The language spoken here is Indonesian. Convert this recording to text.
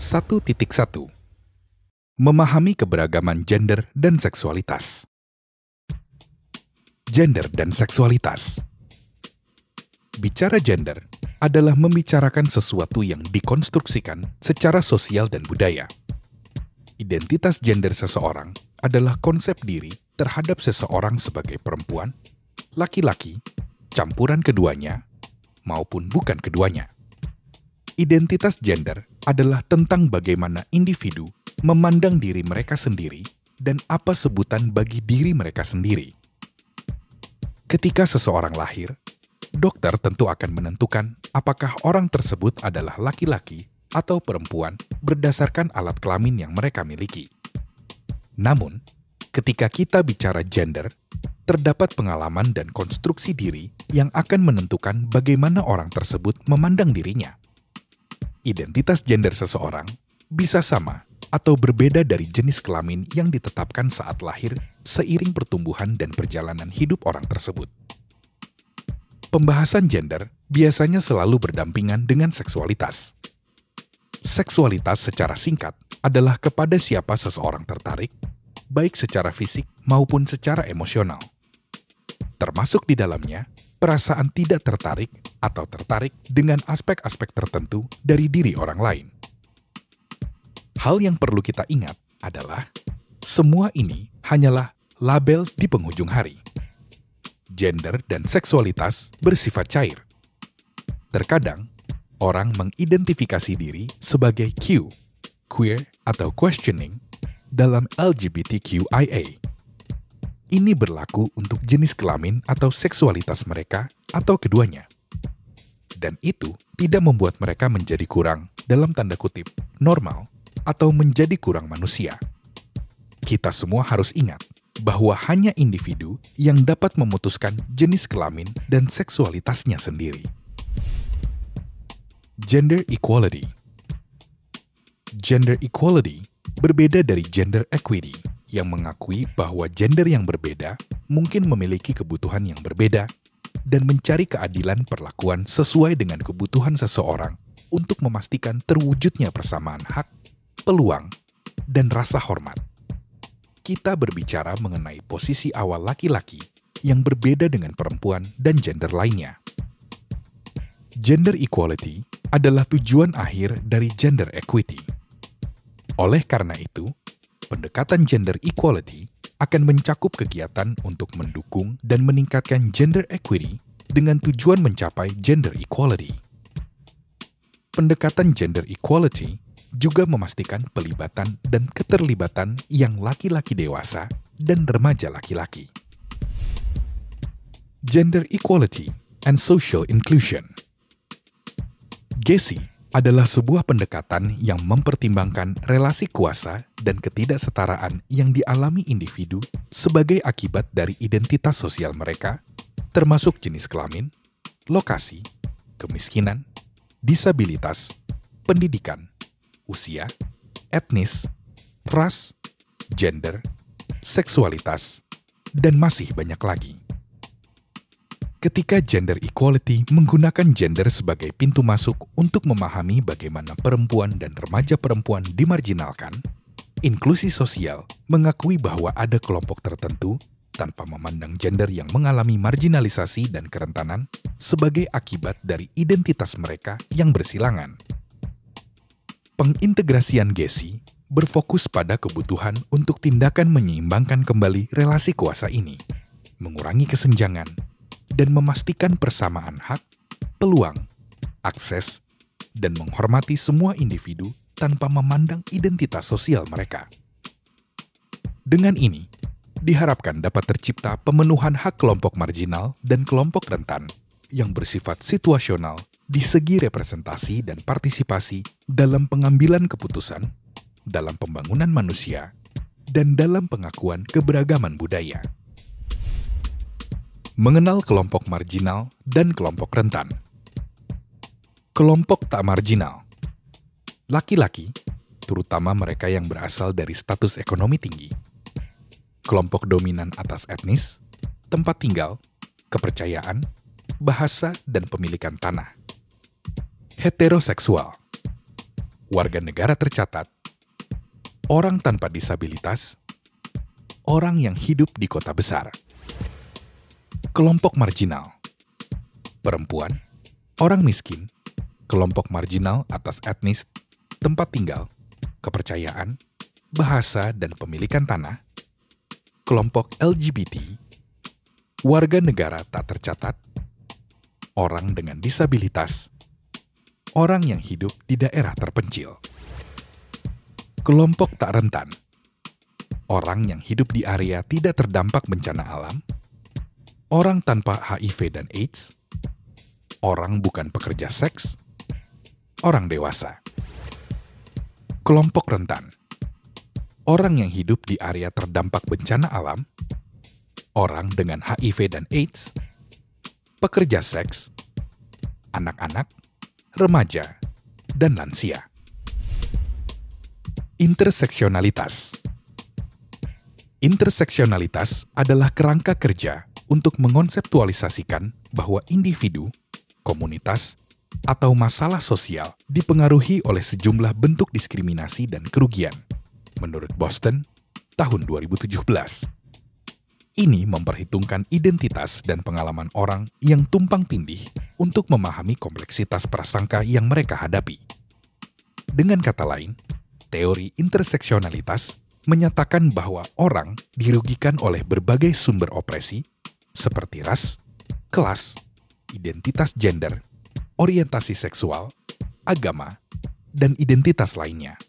1.1 Memahami keberagaman gender dan seksualitas. Gender dan seksualitas. Bicara gender adalah membicarakan sesuatu yang dikonstruksikan secara sosial dan budaya. Identitas gender seseorang adalah konsep diri terhadap seseorang sebagai perempuan, laki-laki, campuran keduanya, maupun bukan keduanya. Identitas gender adalah tentang bagaimana individu memandang diri mereka sendiri dan apa sebutan bagi diri mereka sendiri. Ketika seseorang lahir, dokter tentu akan menentukan apakah orang tersebut adalah laki-laki atau perempuan berdasarkan alat kelamin yang mereka miliki. Namun, ketika kita bicara gender, terdapat pengalaman dan konstruksi diri yang akan menentukan bagaimana orang tersebut memandang dirinya identitas gender seseorang bisa sama atau berbeda dari jenis kelamin yang ditetapkan saat lahir seiring pertumbuhan dan perjalanan hidup orang tersebut. Pembahasan gender biasanya selalu berdampingan dengan seksualitas. Seksualitas secara singkat adalah kepada siapa seseorang tertarik, baik secara fisik maupun secara emosional. Termasuk di dalamnya perasaan tidak tertarik atau tertarik dengan aspek-aspek tertentu dari diri orang lain. Hal yang perlu kita ingat adalah semua ini hanyalah label di penghujung hari. Gender dan seksualitas bersifat cair. Terkadang, orang mengidentifikasi diri sebagai Q, queer atau questioning, dalam LGBTQIA ini berlaku untuk jenis kelamin atau seksualitas mereka atau keduanya. Dan itu tidak membuat mereka menjadi kurang, dalam tanda kutip, normal atau menjadi kurang manusia. Kita semua harus ingat bahwa hanya individu yang dapat memutuskan jenis kelamin dan seksualitasnya sendiri. Gender equality. Gender equality berbeda dari gender equity yang mengakui bahwa gender yang berbeda mungkin memiliki kebutuhan yang berbeda dan mencari keadilan perlakuan sesuai dengan kebutuhan seseorang untuk memastikan terwujudnya persamaan hak, peluang, dan rasa hormat. Kita berbicara mengenai posisi awal laki-laki yang berbeda dengan perempuan dan gender lainnya. Gender equality adalah tujuan akhir dari gender equity. Oleh karena itu, pendekatan gender equality akan mencakup kegiatan untuk mendukung dan meningkatkan gender equity dengan tujuan mencapai gender equality. Pendekatan gender equality juga memastikan pelibatan dan keterlibatan yang laki-laki dewasa dan remaja laki-laki. Gender equality and social inclusion. GESI adalah sebuah pendekatan yang mempertimbangkan relasi kuasa dan ketidaksetaraan yang dialami individu sebagai akibat dari identitas sosial mereka, termasuk jenis kelamin, lokasi, kemiskinan, disabilitas, pendidikan, usia, etnis, ras, gender, seksualitas, dan masih banyak lagi. Ketika gender equality menggunakan gender sebagai pintu masuk untuk memahami bagaimana perempuan dan remaja perempuan dimarginalkan, inklusi sosial mengakui bahwa ada kelompok tertentu tanpa memandang gender yang mengalami marginalisasi dan kerentanan sebagai akibat dari identitas mereka yang bersilangan. Pengintegrasian GESI berfokus pada kebutuhan untuk tindakan menyeimbangkan kembali relasi kuasa ini, mengurangi kesenjangan, dan memastikan persamaan hak, peluang, akses, dan menghormati semua individu tanpa memandang identitas sosial mereka. Dengan ini, diharapkan dapat tercipta pemenuhan hak kelompok marginal dan kelompok rentan yang bersifat situasional di segi representasi dan partisipasi dalam pengambilan keputusan, dalam pembangunan manusia, dan dalam pengakuan keberagaman budaya mengenal kelompok marginal dan kelompok rentan. Kelompok tak marginal. Laki-laki, terutama mereka yang berasal dari status ekonomi tinggi. Kelompok dominan atas etnis, tempat tinggal, kepercayaan, bahasa, dan pemilikan tanah. Heteroseksual. warga negara tercatat, orang tanpa disabilitas, orang yang hidup di kota besar, kelompok marginal, perempuan, orang miskin, kelompok marginal atas etnis, tempat tinggal, kepercayaan, bahasa dan pemilikan tanah, kelompok LGBT, warga negara tak tercatat, orang dengan disabilitas, orang yang hidup di daerah terpencil. Kelompok tak rentan, orang yang hidup di area tidak terdampak bencana alam, orang tanpa HIV dan AIDS, orang bukan pekerja seks, orang dewasa. Kelompok rentan, orang yang hidup di area terdampak bencana alam, orang dengan HIV dan AIDS, pekerja seks, anak-anak, remaja, dan lansia. Interseksionalitas. Interseksionalitas adalah kerangka kerja untuk mengonseptualisasikan bahwa individu, komunitas, atau masalah sosial dipengaruhi oleh sejumlah bentuk diskriminasi dan kerugian. Menurut Boston, tahun 2017. Ini memperhitungkan identitas dan pengalaman orang yang tumpang tindih untuk memahami kompleksitas prasangka yang mereka hadapi. Dengan kata lain, teori interseksionalitas menyatakan bahwa orang dirugikan oleh berbagai sumber opresi seperti ras, kelas, identitas gender, orientasi seksual, agama, dan identitas lainnya.